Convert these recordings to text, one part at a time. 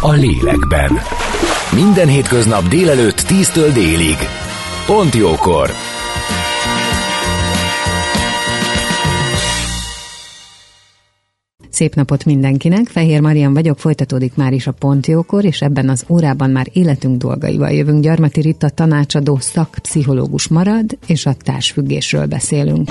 a lélekben. Minden hétköznap délelőtt 10-től délig. Pont jókor! Szép napot mindenkinek, Fehér Marian vagyok, folytatódik már is a Pontjókor, és ebben az órában már életünk dolgaival jövünk. Gyarmati Rita tanácsadó szakpszichológus marad, és a társfüggésről beszélünk.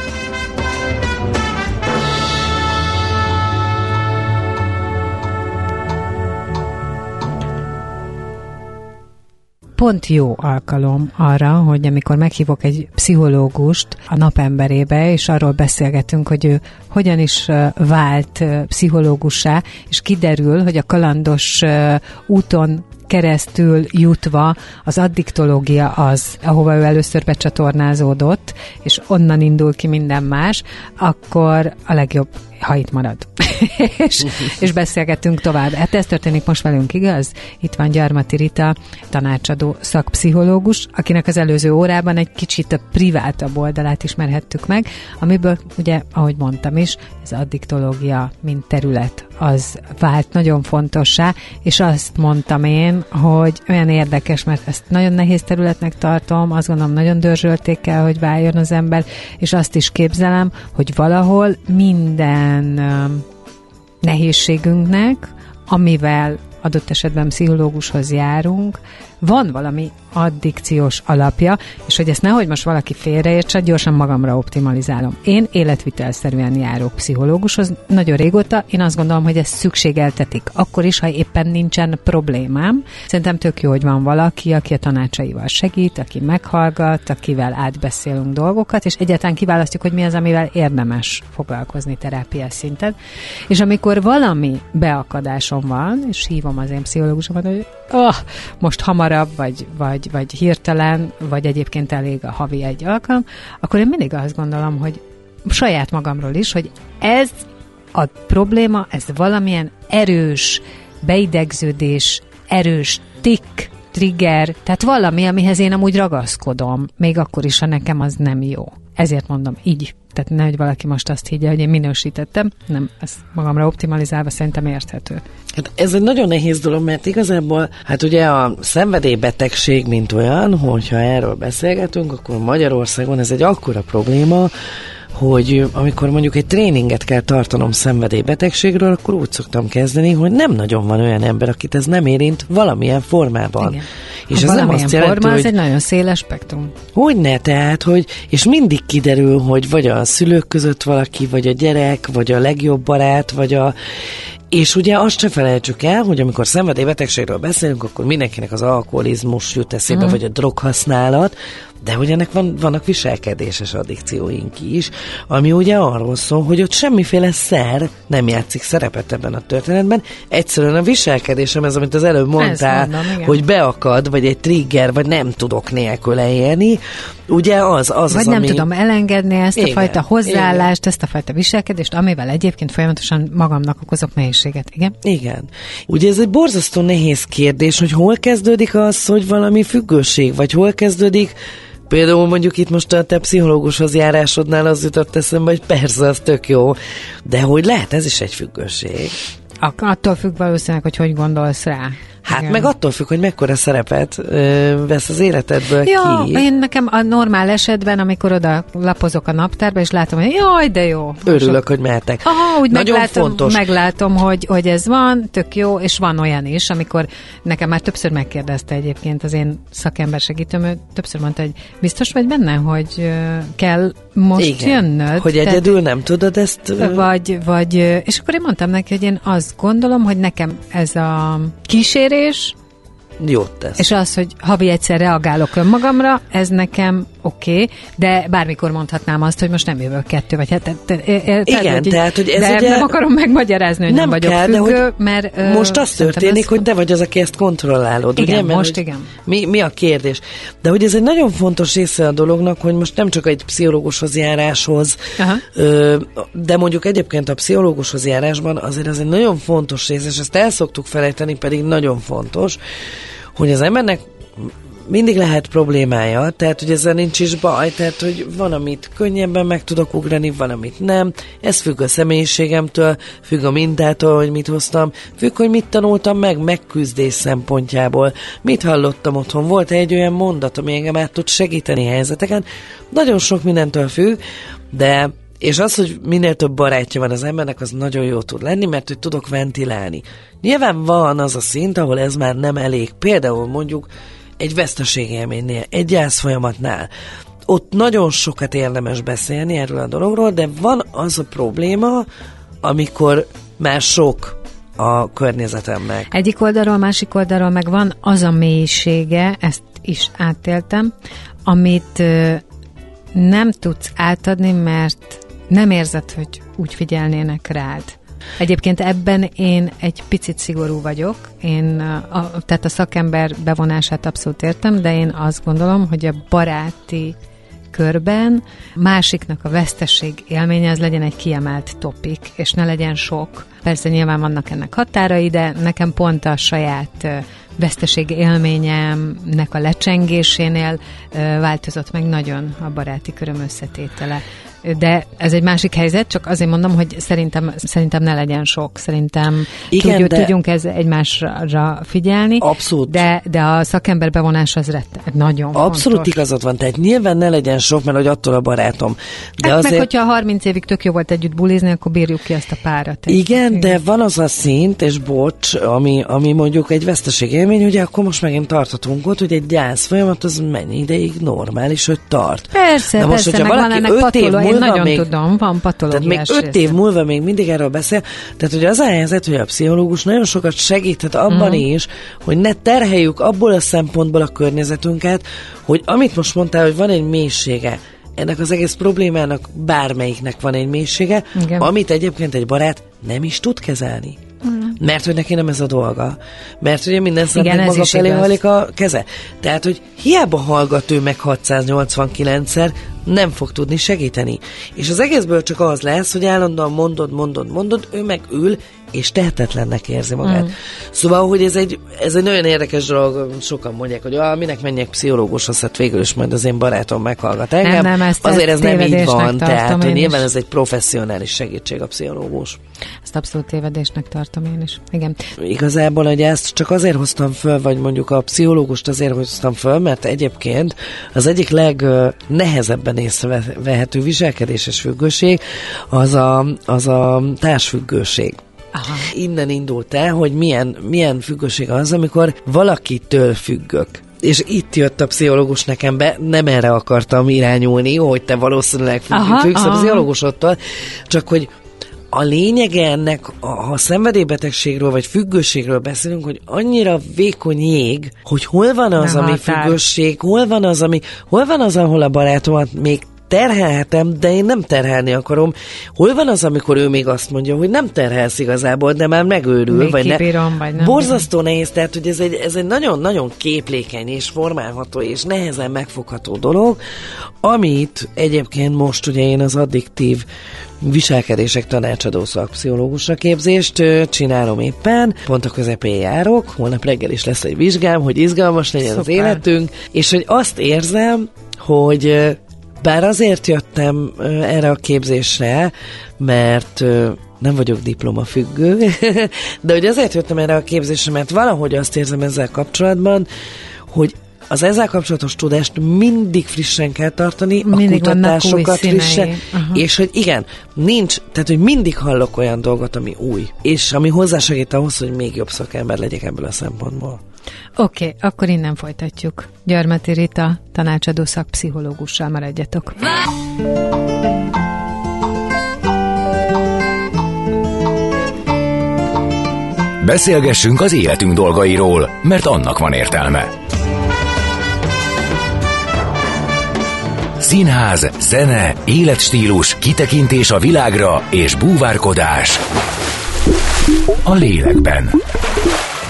Pont jó alkalom arra, hogy amikor meghívok egy pszichológust a napemberébe, és arról beszélgetünk, hogy ő hogyan is vált pszichológussá, és kiderül, hogy a kalandos úton keresztül jutva az addiktológia az, ahova ő először becsatornázódott, és onnan indul ki minden más, akkor a legjobb, ha itt marad. és, és beszélgetünk tovább. Hát ez történik most velünk, igaz? Itt van Gyarmati Rita, tanácsadó szakpszichológus, akinek az előző órában egy kicsit a privátabb oldalát ismerhettük meg, amiből ugye, ahogy mondtam is, ez addiktológia, mint terület, az vált nagyon fontossá, és azt mondtam én, hogy olyan érdekes, mert ezt nagyon nehéz területnek tartom, azt gondolom nagyon dörzsölték hogy váljon az ember, és azt is képzelem, hogy valahol minden nehézségünknek, amivel adott esetben pszichológushoz járunk, van valami addikciós alapja, és hogy ezt nehogy most valaki félreértse, gyorsan magamra optimalizálom. Én életvitelszerűen járok pszichológushoz, nagyon régóta, én azt gondolom, hogy ezt szükségeltetik. Akkor is, ha éppen nincsen problémám. Szerintem tök jó, hogy van valaki, aki a tanácsaival segít, aki meghallgat, akivel átbeszélünk dolgokat, és egyáltalán kiválasztjuk, hogy mi az, amivel érdemes foglalkozni terápiás szinten. És amikor valami beakadásom van, és hívom az én pszichológusomat, hogy oh, most hamarabb, vagy, vagy, vagy hirtelen, vagy egyébként elég a havi egy alkalom, akkor én mindig azt gondolom, hogy saját magamról is, hogy ez a probléma, ez valamilyen erős beidegződés, erős tik, trigger, tehát valami, amihez én amúgy ragaszkodom, még akkor is, ha nekem az nem jó. Ezért mondom, így tehát nehogy valaki most azt higgye, hogy én minősítettem, nem, ezt magamra optimalizálva szerintem érthető. Hát ez egy nagyon nehéz dolog, mert igazából, hát ugye a szenvedélybetegség, mint olyan, hogyha erről beszélgetünk, akkor Magyarországon ez egy akkora probléma, hogy amikor mondjuk egy tréninget kell tartanom szenvedélybetegségről, akkor úgy szoktam kezdeni, hogy nem nagyon van olyan ember, akit ez nem érint valamilyen formában. Igen. És ha ez nem azt jelenti, forma, hogy... az egy nagyon széles spektrum. Hogy ne, tehát, hogy, és mindig kiderül, hogy vagy a szülők között valaki, vagy a gyerek, vagy a legjobb barát, vagy a... És ugye azt se felejtsük el, hogy amikor szenvedélybetegségről beszélünk, akkor mindenkinek az alkoholizmus jut eszébe, uh-huh. vagy a droghasználat, de hogy ennek van, vannak viselkedéses addikcióink is, ami ugye arról szól, hogy ott semmiféle szer nem játszik szerepet ebben a történetben. Egyszerűen a viselkedésem, ez amit az előbb mondtál, mondom, hogy beakad, vagy egy trigger, vagy nem tudok nélküle élni, ugye az az, Vagy az, nem ami... tudom elengedni ezt igen, a fajta hozzáállást, igen. ezt a fajta viselkedést, amivel egyébként folyamatosan magamnak okozok nehézséget, igen? Igen. Ugye ez egy borzasztó nehéz kérdés, hogy hol kezdődik az, hogy valami függőség, vagy hol kezdődik Például mondjuk itt most a te pszichológushoz járásodnál az jutott eszembe, hogy persze, az tök jó, de hogy lehet ez is egy függőség. Attól függ valószínűleg, hogy hogy gondolsz rá. Hát Igen. meg attól függ, hogy mekkora szerepet ö, vesz az életedből Ja, ki. én nekem a normál esetben, amikor oda lapozok a naptárba, és látom, hogy jaj, de jó. Örülök, hogy mehetek. Aha, úgy Nagyon meglátom, fontos. meglátom hogy, hogy ez van, tök jó, és van olyan is, amikor nekem már többször megkérdezte egyébként az én szakember segítőm, ő többször mondta, hogy biztos vagy benne, hogy kell most Igen, jönnöd? hogy Tehát- egyedül nem tudod ezt... vagy, vagy, és akkor én mondtam neki, hogy én azt gondolom, hogy nekem ez a kísérés, Jót tesz. és az, hogy havi egyszer reagálok önmagamra, ez nekem oké, okay, de bármikor mondhatnám azt, hogy most nem jövök kettő, vagy hát... Te, te, te, Igen, tehát, hogy ez de ugye- nem akarom megmagyarázni, hogy nem, nem vagyok kell, de függő, hogy mert... most az történik, ez- hogy te vagy az, aki ezt kontrollálod. Igen, ugye? Mert most hogy igen. Mi, mi a kérdés? De hogy ez egy nagyon fontos része a dolognak, hogy most nem csak egy pszichológushoz járáshoz, Aha. ö, de mondjuk egyébként a pszichológushoz járásban azért ez egy nagyon fontos rész, és ezt el szoktuk felejteni, pedig nagyon fontos, hogy az embernek mindig lehet problémája, tehát hogy ezzel nincs is baj, tehát hogy van, amit könnyebben meg tudok ugrani, van, amit nem. Ez függ a személyiségemtől, függ a mintától, hogy mit hoztam, függ, hogy mit tanultam meg megküzdés szempontjából. Mit hallottam otthon? Volt egy olyan mondat, ami engem át tud segíteni helyzeteken. Nagyon sok mindentől függ, de és az, hogy minél több barátja van az embernek, az nagyon jó tud lenni, mert hogy tudok ventilálni. Nyilván van az a szint, ahol ez már nem elég. Például mondjuk egy veszteségélménynél, egy folyamatnál. Ott nagyon sokat érdemes beszélni erről a dologról, de van az a probléma, amikor már sok a környezetemnek. Egyik oldalról, másik oldalról meg van az a mélysége, ezt is átéltem, amit nem tudsz átadni, mert nem érzed, hogy úgy figyelnének rád. Egyébként ebben én egy picit szigorú vagyok, én a, tehát a szakember bevonását abszolút értem, de én azt gondolom, hogy a baráti körben másiknak a veszteség élménye az legyen egy kiemelt topik, és ne legyen sok. Persze nyilván vannak ennek határai, de nekem pont a saját veszteség élményemnek a lecsengésénél változott meg nagyon a baráti köröm összetétele. De ez egy másik helyzet, csak azért mondom, hogy szerintem, szerintem ne legyen sok. Szerintem Igen, tudjuk, de- tudjunk ez egymásra figyelni. Abszolút. De, de a szakember bevonása az rett, nagyon Abszolút fontos. igazad van, tehát nyilván ne legyen sok, mert hogy attól a barátom. De hát azért... meg, hogyha 30 évig tök jó volt együtt bulizni, akkor bírjuk ki ezt a párat. Igen, de van az a szint, és bocs, ami, ami mondjuk egy veszteségélmény, ugye akkor most megint tartatunk ott, hogy egy gyász folyamat az mennyi ideig normális, hogy tart. Persze, Na most, persze, hogyha valaki ennek öt év én múlva nagyon még- tudom, van patológiás Tehát még öt része. év múlva még mindig erről beszél. Tehát ugye az a helyzet, hogy a pszichológus nagyon sokat segíthet abban Mhm. is, hogy ne terheljük abból a szempontból a környezetünket, hogy amit most mondtál, hogy van egy mélysége, ennek az egész problémának bármelyiknek van egy mélysége, Igen. amit egyébként egy barát nem is tud kezelni. Mert hogy neki nem ez a dolga. Mert ugye minden szemben ez maga felé igaz. hajlik a keze. Tehát, hogy hiába hallgat ő meg 689-szer, nem fog tudni segíteni. És az egészből csak az lesz, hogy állandóan mondod, mondod, mondod, ő meg ül, és tehetetlennek érzi magát. Mm. Szóval, hogy ez egy, ez egy nagyon érdekes dolog, sokan mondják, hogy ah, minek menjek pszichológushoz, hát végül is majd az én barátom meghallgat engem. nem, ezt- Azért ez nem így van, tehát hogy nyilván is. ez egy professzionális segítség a pszichológus. Ezt abszolút tévedésnek tartom én is. Igen. Igazából, hogy ezt csak azért hoztam föl, vagy mondjuk a pszichológust azért hoztam föl, mert egyébként az egyik legnehezebben észrevehető viselkedéses függőség az a, az a társfüggőség. Aha. Innen indult el, hogy milyen, milyen függőség az, amikor valakitől függök. És itt jött a pszichológus nekem be, nem erre akartam irányulni, hogy te valószínűleg függ, Aha, függsz a aha. pszichológusodtól, csak hogy a lényege ennek, a- ha szenvedélybetegségről vagy függőségről beszélünk, hogy annyira vékony jég, hogy hol van az, Nem ami határ. függőség, hol van az, ami, hol van az, ahol a barátomat még terhelhetem, de én nem terhelni akarom. Hol van az, amikor ő még azt mondja, hogy nem terhelsz igazából, de már megőrül, Még vagy kibírom, vagy nem Borzasztó nehéz, tehát hogy ez egy, ez egy nagyon-nagyon képlékeny és formálható és nehezen megfogható dolog, amit egyébként most ugye én az addiktív viselkedések tanácsadó szakpszichológusra képzést csinálom éppen, pont a közepén járok, holnap reggel is lesz egy vizsgám, hogy izgalmas legyen az Szuper. életünk, és hogy azt érzem, hogy bár azért jöttem erre a képzésre, mert nem vagyok diplomafüggő, de hogy azért jöttem erre a képzésre, mert valahogy azt érzem ezzel kapcsolatban, hogy az ezzel kapcsolatos tudást mindig frissen kell tartani, Mindig a kutatásokat frissen, Aha. és hogy igen, nincs, tehát hogy mindig hallok olyan dolgot, ami új, és ami hozzásegít ahhoz, hogy még jobb szakember legyek ebből a szempontból. Oké, okay, akkor innen folytatjuk. Gyarmati Rita, tanácsadó szakpszichológussal maradjatok. Beszélgessünk az életünk dolgairól, mert annak van értelme. Színház, zene, életstílus, kitekintés a világra és búvárkodás. A lélekben.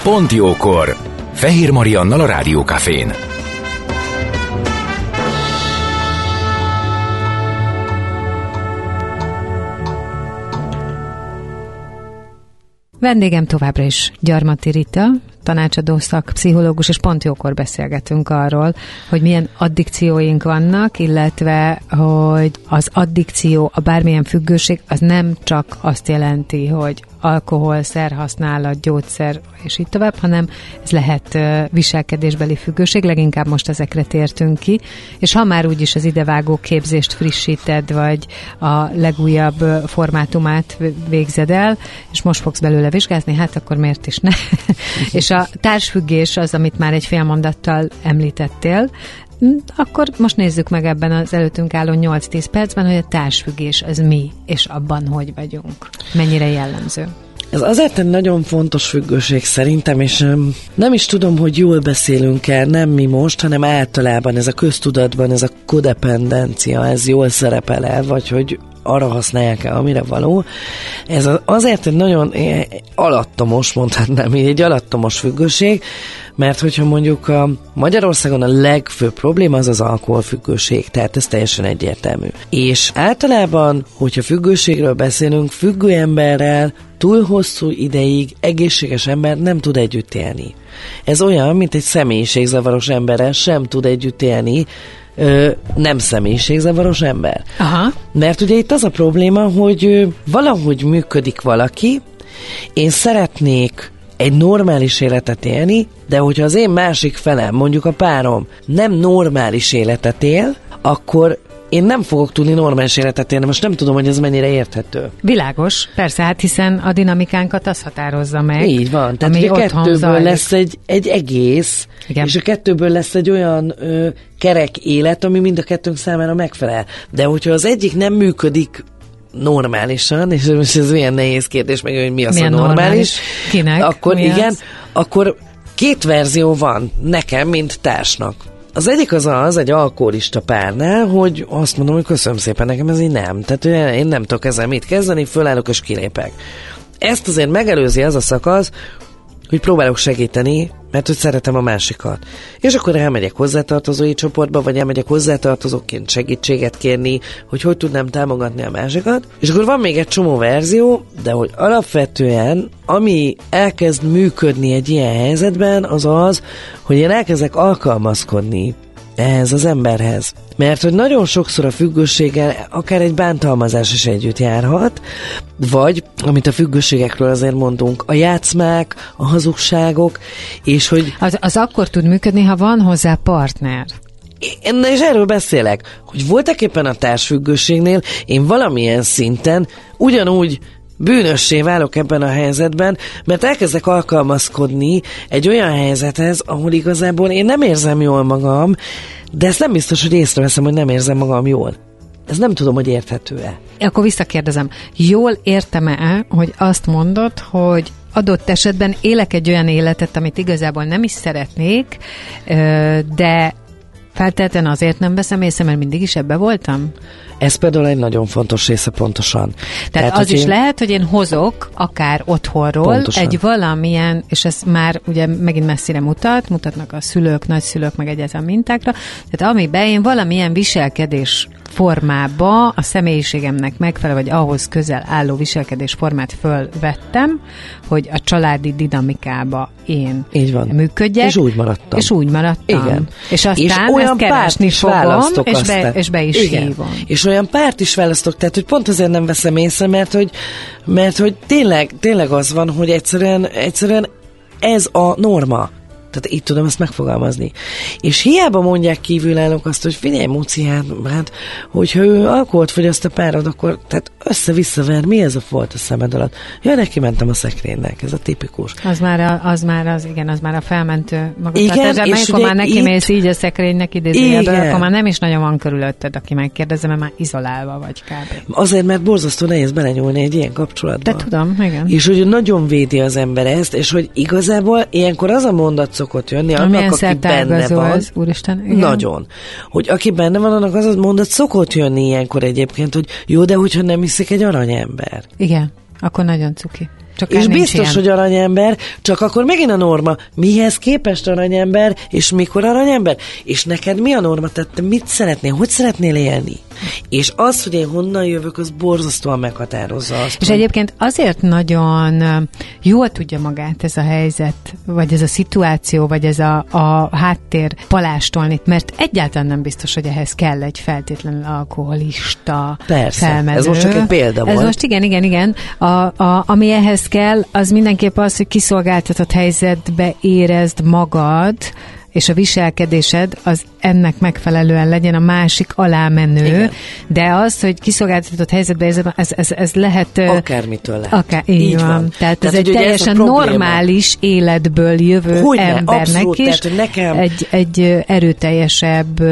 Pont jókor. Fehér Mariannal a Rádiókafén. Vendégem továbbra is Gyarmati Rita, tanácsadó szakpszichológus, és pont jókor beszélgetünk arról, hogy milyen addikcióink vannak, illetve, hogy az addikció, a bármilyen függőség, az nem csak azt jelenti, hogy alkohol, szerhasználat, gyógyszer, és így tovább, hanem ez lehet viselkedésbeli függőség, leginkább most ezekre tértünk ki, és ha már úgyis az idevágó képzést frissíted, vagy a legújabb formátumát végzed el, és most fogsz belőle vizsgázni, hát akkor miért is ne? és a társfüggés az, amit már egy fél mondattal említettél, akkor most nézzük meg ebben az előttünk álló 8-10 percben, hogy a társfüggés az mi, és abban hogy vagyunk. Mennyire jellemző. Ez azért egy nagyon fontos függőség szerintem, és nem is tudom, hogy jól beszélünk el, nem mi most, hanem általában ez a köztudatban, ez a kodependencia, ez jól szerepel el, vagy hogy arra használják el, amire való. Ez azért egy nagyon eh, alattomos, mondhatnám így, egy alattomos függőség, mert hogyha mondjuk a Magyarországon a legfőbb probléma az az alkoholfüggőség, tehát ez teljesen egyértelmű. És általában, hogyha függőségről beszélünk, függő emberrel túl hosszú ideig egészséges ember nem tud együtt élni. Ez olyan, mint egy személyiségzavaros emberrel sem tud együtt élni ö, nem személyiségzavaros ember. Aha. Mert ugye itt az a probléma, hogy ö, valahogy működik valaki, én szeretnék egy normális életet élni, de hogyha az én másik felem, mondjuk a párom nem normális életet él, akkor én nem fogok tudni normális életet élni. Most nem tudom, hogy ez mennyire érthető. Világos, persze, hát hiszen a dinamikánkat az határozza meg. Így van. Tehát ami ugye otthon kettőből zajlik. lesz egy, egy egész, Igen. és a kettőből lesz egy olyan ö, kerek élet, ami mind a kettőnk számára megfelel. De hogyha az egyik nem működik normálisan, és most ez milyen nehéz kérdés, meg hogy mi az Milyen a normális, normális? Kinek? akkor Mi igen, az? akkor két verzió van nekem, mint társnak. Az egyik az az, egy alkoholista párnál, hogy azt mondom, hogy köszönöm szépen, nekem ez így nem. Tehát én nem tudok ezzel mit kezdeni, fölállok és kilépek. Ezt azért megelőzi az a szakasz, hogy próbálok segíteni, mert hogy szeretem a másikat. És akkor elmegyek hozzátartozói csoportba, vagy elmegyek hozzátartozóként segítséget kérni, hogy hogy tudnám támogatni a másikat. És akkor van még egy csomó verzió, de hogy alapvetően, ami elkezd működni egy ilyen helyzetben, az az, hogy én elkezdek alkalmazkodni ehhez az emberhez. Mert hogy nagyon sokszor a függőséggel akár egy bántalmazás is együtt járhat, vagy, amit a függőségekről azért mondunk, a játszmák, a hazugságok, és hogy Az, az akkor tud működni, ha van hozzá partner. én és erről beszélek, hogy voltak éppen a társfüggőségnél én valamilyen szinten ugyanúgy bűnössé válok ebben a helyzetben, mert elkezdek alkalmazkodni egy olyan helyzethez, ahol igazából én nem érzem jól magam, de ezt nem biztos, hogy észreveszem, hogy nem érzem magam jól. Ez nem tudom, hogy érthető-e. Akkor visszakérdezem, jól értem-e, hogy azt mondod, hogy adott esetben élek egy olyan életet, amit igazából nem is szeretnék, de feltétlenül azért nem veszem észre, mert mindig is ebbe voltam? Ez például egy nagyon fontos része pontosan. Tehát, az hogy is én- lehet, hogy én hozok akár otthonról Pontosan. egy valamilyen, és ez már ugye megint messzire mutat, mutatnak a szülők, nagyszülők, meg egyáltalán mintákra, tehát amiben én valamilyen viselkedés formába a személyiségemnek megfelelő, vagy ahhoz közel álló viselkedésformát fölvettem, hogy a családi dinamikába én Így van. működjek. És úgy maradtam. És úgy maradtam. Igen. És aztán és olyan ezt keresni fogom, és be, aztán. és be is Igen. hívom. És olyan párt is választok, tehát hogy pont azért nem veszem észre, mert hogy, mert hogy tényleg, tényleg az van, hogy egyszerűen, egyszerűen ez a norma. Tehát így tudom ezt megfogalmazni. És hiába mondják kívülállók azt, hogy figyelj, Muci, hát, hát hogyha ő alkoholt fogyaszt a párod, akkor tehát össze-visszaver, mi ez a folt a szemed alatt? Ja, neki mentem a szekrénynek, ez a tipikus. Az már, a, az már az, igen, az már a felmentő Igen, magatartás. és ugye már neki itt- mész így a szekrénynek idézőjelből, akkor már nem is nagyon van körülötted, aki megkérdezi, mert már izolálva vagy kb. Azért, mert borzasztó nehéz belenyúlni egy ilyen kapcsolatba. De tudom, igen. És hogy nagyon védi az ember ezt, és hogy igazából ilyenkor az a mondat szokott jönni, annak, Amilyen aki benne van. ez, úristen. Igen. Nagyon. Hogy aki benne van, annak az a mondat szokott jönni ilyenkor egyébként, hogy jó, de hogyha nem hiszik egy aranyember. Igen, akkor nagyon cuki. Csak És biztos, ilyen. hogy aranyember, csak akkor megint a norma, mihez képest aranyember, és mikor aranyember, és neked mi a norma, tehát te mit szeretnél, hogy szeretnél élni? És az, hogy én honnan jövök, az borzasztóan meghatározza azt. És hogy- egyébként azért nagyon jól tudja magát ez a helyzet, vagy ez a szituáció, vagy ez a, a háttér palástolni, mert egyáltalán nem biztos, hogy ehhez kell egy feltétlenül alkoholista Persze, felmező. ez most csak egy példa Ez volt. most igen, igen, igen. A, a, ami ehhez kell, az mindenképp az, hogy kiszolgáltatott helyzetbe érezd magad, és a viselkedésed az ennek megfelelően legyen a másik alámenő, Igen. de az, hogy kiszolgáltatott helyzetbe érzed, ez, ez, ez lehet... Akármitől lehet. Akár, így, így van. van. Tehát, Tehát ez egy teljesen probléma. normális életből jövő Hogyne, embernek abszolút, is tehát, nekem- egy, egy erőteljesebb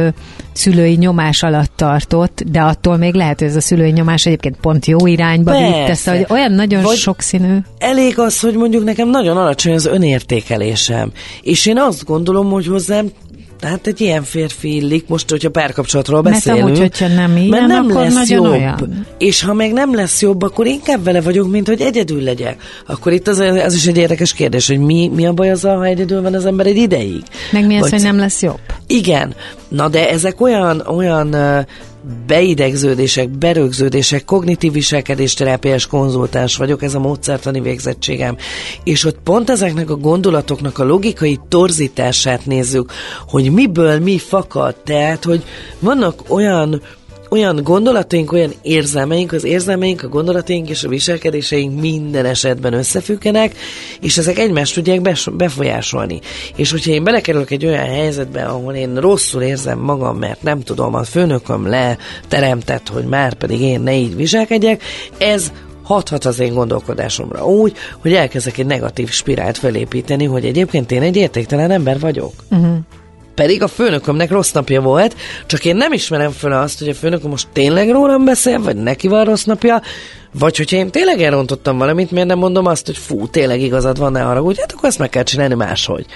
szülői nyomás alatt tartott, de attól még lehet, hogy ez a szülői nyomás egyébként pont jó irányba szóval hogy olyan nagyon Vagy- sokszínű. Elég az, hogy mondjuk nekem nagyon alacsony az önértékelésem. És én azt gondolom, hogy hozzám tehát egy ilyen férfi illik, most, hogyha párkapcsolatról Mert beszélünk. amúgy, hogyha nem ilyen, mert nem akkor lesz nagyon jobb. olyan. És ha meg nem lesz jobb, akkor inkább vele vagyok, mint hogy egyedül legyek. Akkor itt az, az is egy érdekes kérdés, hogy mi, mi a baj azzal, ha egyedül van az ember egy ideig. Meg mi az, Vagy- hogy nem lesz jobb? Igen, na de ezek olyan, olyan beidegződések, berögződések, kognitív viselkedésterápiás konzultáns vagyok, ez a módszertani végzettségem. És ott pont ezeknek a gondolatoknak a logikai torzítását nézzük, hogy miből mi fakad. Tehát, hogy vannak olyan olyan gondolataink, olyan érzelmeink, az érzelmeink, a gondolataink és a viselkedéseink minden esetben összefüggenek, és ezek egymást tudják befolyásolni. És hogyha én belekerülök egy olyan helyzetbe, ahol én rosszul érzem magam, mert nem tudom, a főnököm leteremtett, hogy már pedig én ne így viselkedjek, ez hathat az én gondolkodásomra úgy, hogy elkezdek egy negatív spirált felépíteni, hogy egyébként én egy értéktelen ember vagyok. Uh-huh. Pedig a főnökömnek rossz napja volt, csak én nem ismerem fel azt, hogy a főnököm most tényleg rólam beszél, vagy neki van rossz napja, vagy hogyha én tényleg elrontottam valamit, miért nem mondom azt, hogy fú, tényleg igazad van, ne arra, hát akkor ezt meg kell csinálni máshogy.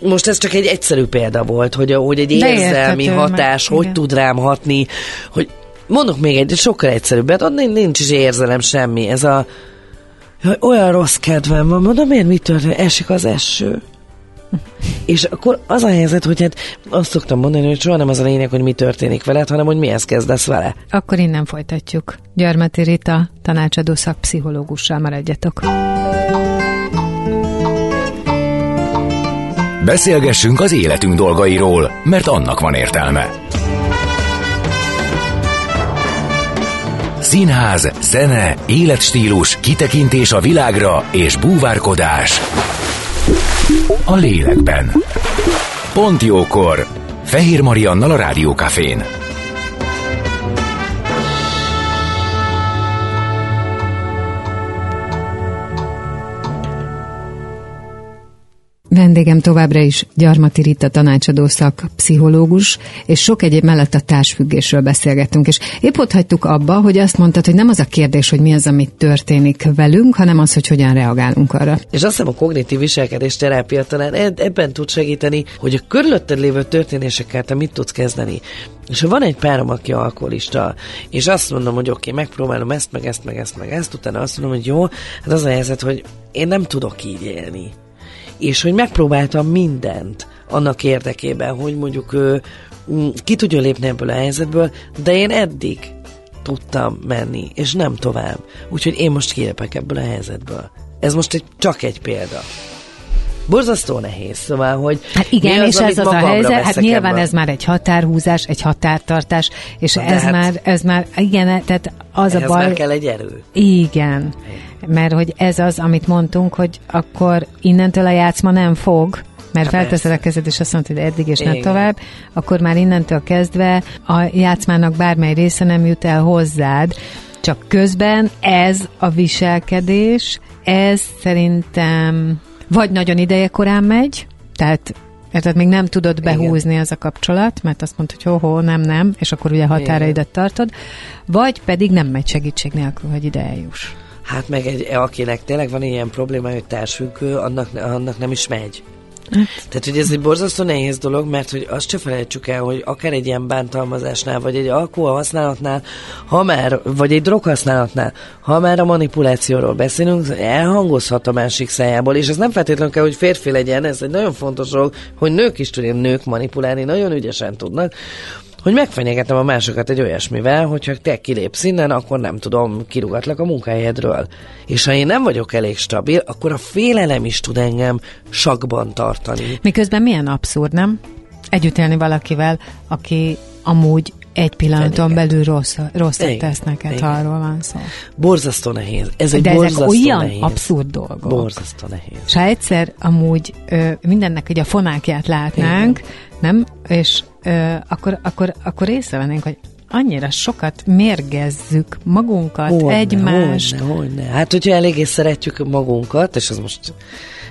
Most ez csak egy egyszerű példa volt, hogy, hogy egy érzelmi hatás meg- hogy igen. tud rám hatni, hogy mondok még egy sokkal egyszerűbbet, ott nincs- nincs is érzelem semmi, ez a Jaj, olyan rossz kedvem van, mondom, miért mi történik? Esik az eső. És akkor az a helyzet, hogy hát azt szoktam mondani, hogy soha nem az a lényeg, hogy mi történik veled, hanem hogy mihez kezdesz vele. Akkor innen folytatjuk. Gyarmati Rita, tanácsadó szakpszichológussal maradjatok. Beszélgessünk az életünk dolgairól, mert annak van értelme. Színház, zene, életstílus, kitekintés a világra és búvárkodás. A lélekben. Pont jókor. Fehér Mariannal a Rádiókafén. Vendégem továbbra is Gyarmati Rita tanácsadó szak, pszichológus, és sok egyéb mellett a társfüggésről beszélgettünk, és épp ott hagytuk abba, hogy azt mondtad, hogy nem az a kérdés, hogy mi az, ami történik velünk, hanem az, hogy hogyan reagálunk arra. És azt hiszem a kognitív viselkedés terápia talán eb- ebben tud segíteni, hogy a körülötted lévő történésekkel te mit tudsz kezdeni. És ha van egy párom, aki alkoholista, és azt mondom, hogy oké, okay, megpróbálom ezt, meg ezt, meg ezt, meg ezt, utána azt mondom, hogy jó, hát az a helyzet, hogy én nem tudok így élni. És hogy megpróbáltam mindent annak érdekében, hogy mondjuk ő, ki tudjon lépni ebből a helyzetből, de én eddig tudtam menni, és nem tovább. Úgyhogy én most kilépek ebből a helyzetből. Ez most egy, csak egy példa. Borzasztó nehéz, szóval, hogy Hát igen, mi és ez az a helyzet, hát nyilván ebből? ez már egy határhúzás, egy határtartás, és De ez hát- már, ez már, igen, tehát az a baj, már kell egy erő. igen, mert hogy ez az, amit mondtunk, hogy akkor innentől a játszma nem fog, mert felteszed a kezed, és azt mondod, hogy eddig és nem Igen. tovább, akkor már innentől kezdve a játszmának bármely része nem jut el hozzád, csak közben ez a viselkedés, ez szerintem vagy nagyon ideje korán megy, tehát Érted, még nem tudod behúzni az a kapcsolat, mert azt mondod, hogy ho, ho nem, nem, és akkor ugye határaidat tartod, vagy pedig nem megy segítség nélkül, hogy ide eljuss. Hát meg egy, akinek tényleg van ilyen probléma, hogy társfüggő, annak, annak nem is megy. Tehát, hogy ez egy borzasztó nehéz dolog, mert hogy azt se felejtsük el, hogy akár egy ilyen bántalmazásnál, vagy egy alkohol használatnál, ha már, vagy egy drog használatnál, ha már a manipulációról beszélünk, elhangozhat a másik szájából, és ez nem feltétlenül kell, hogy férfi legyen, ez egy nagyon fontos dolog, hogy nők is tudják nők manipulálni, nagyon ügyesen tudnak, hogy megfenyegetem a másokat egy olyasmivel, hogyha te kilépsz innen, akkor nem tudom, kirugatlak a munkahelyedről. És ha én nem vagyok elég stabil, akkor a félelem is tud engem sakban tartani. Miközben milyen abszurd, nem? Együtt élni valakivel, aki amúgy egy pillanaton Fenyeget. belül rossz, rosszat Igen. tesz neked, Igen. ha arról van szó. Borzasztó nehéz. Ez egy De ezek borzasztó olyan nehéz. abszurd dolgok. Borzasztó nehéz. És ha egyszer amúgy ö, mindennek ugye a fonákját látnánk, nem? És ö, akkor, akkor, akkor észrevennénk, hogy annyira sokat mérgezzük magunkat, Hogyne, egymást. Hogyne, hogyne. Hát, hogyha eléggé szeretjük magunkat, és ez most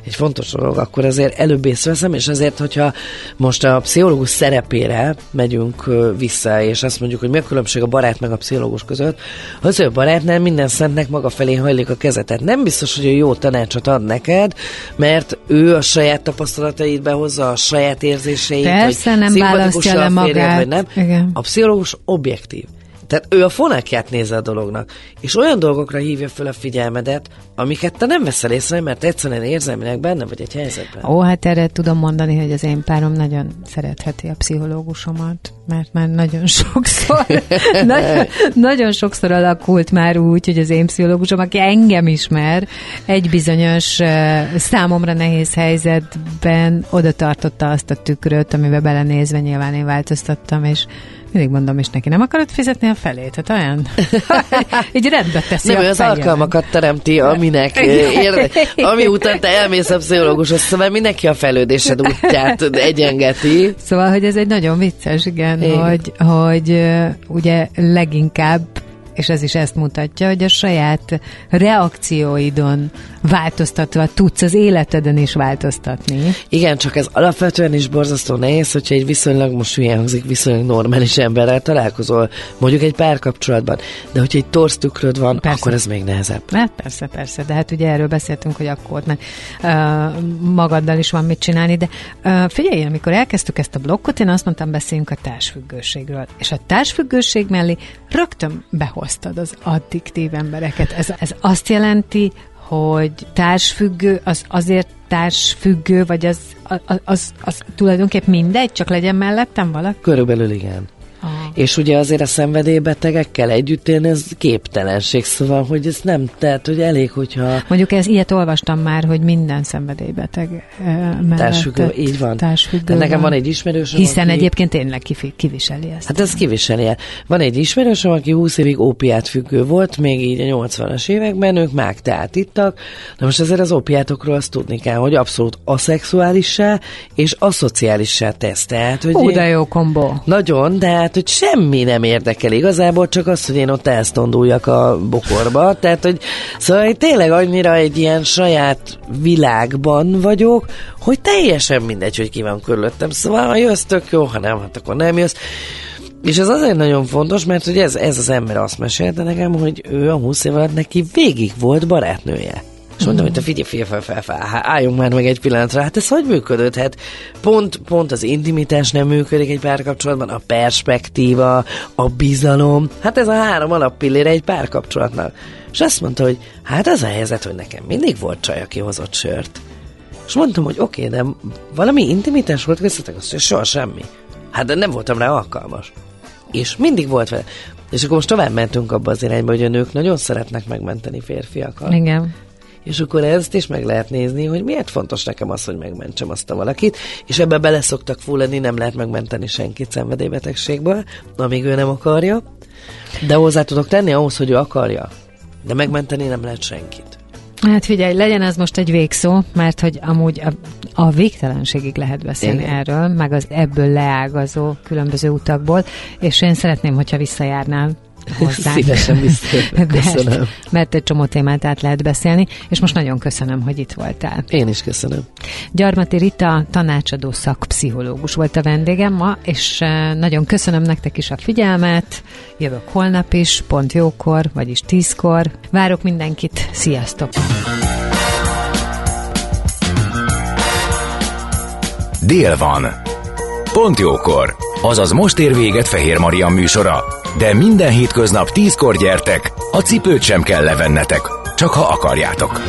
egy fontos dolog, akkor azért előbb észreveszem, és azért, hogyha most a pszichológus szerepére megyünk vissza, és azt mondjuk, hogy mi a különbség a barát meg a pszichológus között, az, a barátnál minden szentnek maga felé hajlik a kezet. Tehát nem biztos, hogy ő jó tanácsot ad neked, mert ő a saját tapasztalatait behozza, a saját érzéseit, Persze, nem választja le férjed, magát. vagy nem. Igen. A pszichológus objektív. Tehát ő a fonákját nézze a dolognak, és olyan dolgokra hívja fel a figyelmedet, amiket te nem veszel észre, mert egyszerűen érzelmileg benne vagy egy helyzetben. Ó, hát erre tudom mondani, hogy az én párom nagyon szeretheti a pszichológusomat, mert már nagyon sokszor, nagyon, nagyon sokszor alakult már úgy, hogy az én pszichológusom, aki engem ismer, egy bizonyos számomra nehéz helyzetben oda tartotta azt a tükröt, amiben belenézve nyilván én változtattam, és mindig mondom is neki, nem akarod fizetni a felét? Hát olyan, így rendbe teszi Nem, a az fejemet. alkalmakat teremti, aminek érde, ami után te elmész a pszichológushoz, szóval mindenki a fejlődésed útját egyengeti. Szóval, hogy ez egy nagyon vicces, igen, Igen. hogy, hogy ugye leginkább és ez is ezt mutatja, hogy a saját reakcióidon változtatva tudsz az életeden is változtatni. Igen, csak ez alapvetően is borzasztó nehéz, hogyha egy viszonylag, most hülyen hangzik, viszonylag normális emberrel találkozol, mondjuk egy párkapcsolatban, de hogyha egy torz tükröd van, Persze. akkor ez még nehezebb. Hát persze, persze, de hát ugye erről beszéltünk, hogy akkor mert uh, magaddal is van mit csinálni, de uh, figyelj, amikor elkezdtük ezt a blokkot, én azt mondtam, beszéljünk a társfüggőségről. És a társfüggőség mellé rögtön behoztad az addiktív embereket. Ez, ez azt jelenti, hogy társfüggő, az azért társfüggő, vagy az, az, az, az, tulajdonképp mindegy, csak legyen mellettem valaki? Körülbelül igen. És ugye azért a szenvedélybetegekkel együtt élni, ez képtelenség, szóval, hogy ez nem, tehát, hogy elég, hogyha Mondjuk ez ilyet olvastam már, hogy minden szenvedélybeteg uh, mellett társfüggő, így van. társfüggő De nekem van. egy ismerősöm, Hiszen aki... egyébként tényleg kifi, kiviseli ezt. Hát ez kiviseli el. Van egy ismerősöm, aki 20 évig ópiát függő volt, még így a 80-as években, ők már teát ittak. Na most ezért az ópiátokról azt tudni kell, hogy abszolút aszexuálissá és aszociálissá tesz. Tehát, hogy Ó, de jó kombó. Nagyon, de hát, hogy semmi nem érdekel igazából, csak az, hogy én ott elsztonduljak a bokorba. Tehát, hogy szóval hogy tényleg annyira egy ilyen saját világban vagyok, hogy teljesen mindegy, hogy ki van körülöttem. Szóval, ha jössz, tök jó, ha nem, hát akkor nem jössz. És ez azért nagyon fontos, mert hogy ez, ez az ember azt mesélte nekem, hogy ő a 20 év alatt neki végig volt barátnője. És mondtam, hogy te figyelj, figyelj, fel, fel, fel, hát álljunk már meg egy pillanatra, hát ez hogy működött? Hát pont, pont az intimitás nem működik egy párkapcsolatban, a perspektíva, a bizalom, hát ez a három alappillére egy párkapcsolatnak. És azt mondta, hogy hát az a helyzet, hogy nekem mindig volt csaj, aki hozott sört. És mondtam, hogy oké, okay, de valami intimitás volt köztetek, azt mondja, soha semmi. Hát de nem voltam rá alkalmas. És mindig volt vele. És akkor most tovább mentünk abba az irányba, hogy a nők nagyon szeretnek megmenteni férfiakat. Igen. És akkor ezt is meg lehet nézni, hogy miért fontos nekem az, hogy megmentsem azt a valakit, és ebbe bele szoktak fulladni, nem lehet megmenteni senkit szenvedélybetegségből, amíg ő nem akarja, de hozzá tudok tenni ahhoz, hogy ő akarja. De megmenteni nem lehet senkit. Hát figyelj, legyen ez most egy végszó, mert hogy amúgy a, a végtelenségig lehet beszélni Igen. erről, meg az ebből leágazó különböző utakból, és én szeretném, hogyha visszajárnál hozzánk. Szívesen visszajövök, köszönöm. mert, mert egy csomó témát át lehet beszélni, és most nagyon köszönöm, hogy itt voltál. Én is köszönöm. Gyarmati Rita tanácsadó szakpszichológus volt a vendégem ma, és eh, nagyon köszönöm nektek is a figyelmet. Jövök holnap is, pont jókor, vagyis tízkor. Várok mindenkit, sziasztok! Dél van. Pont jókor. Azaz most ér véget Fehér Maria műsora. De minden hétköznap tízkor gyertek, a cipőt sem kell levennetek, csak ha akarjátok.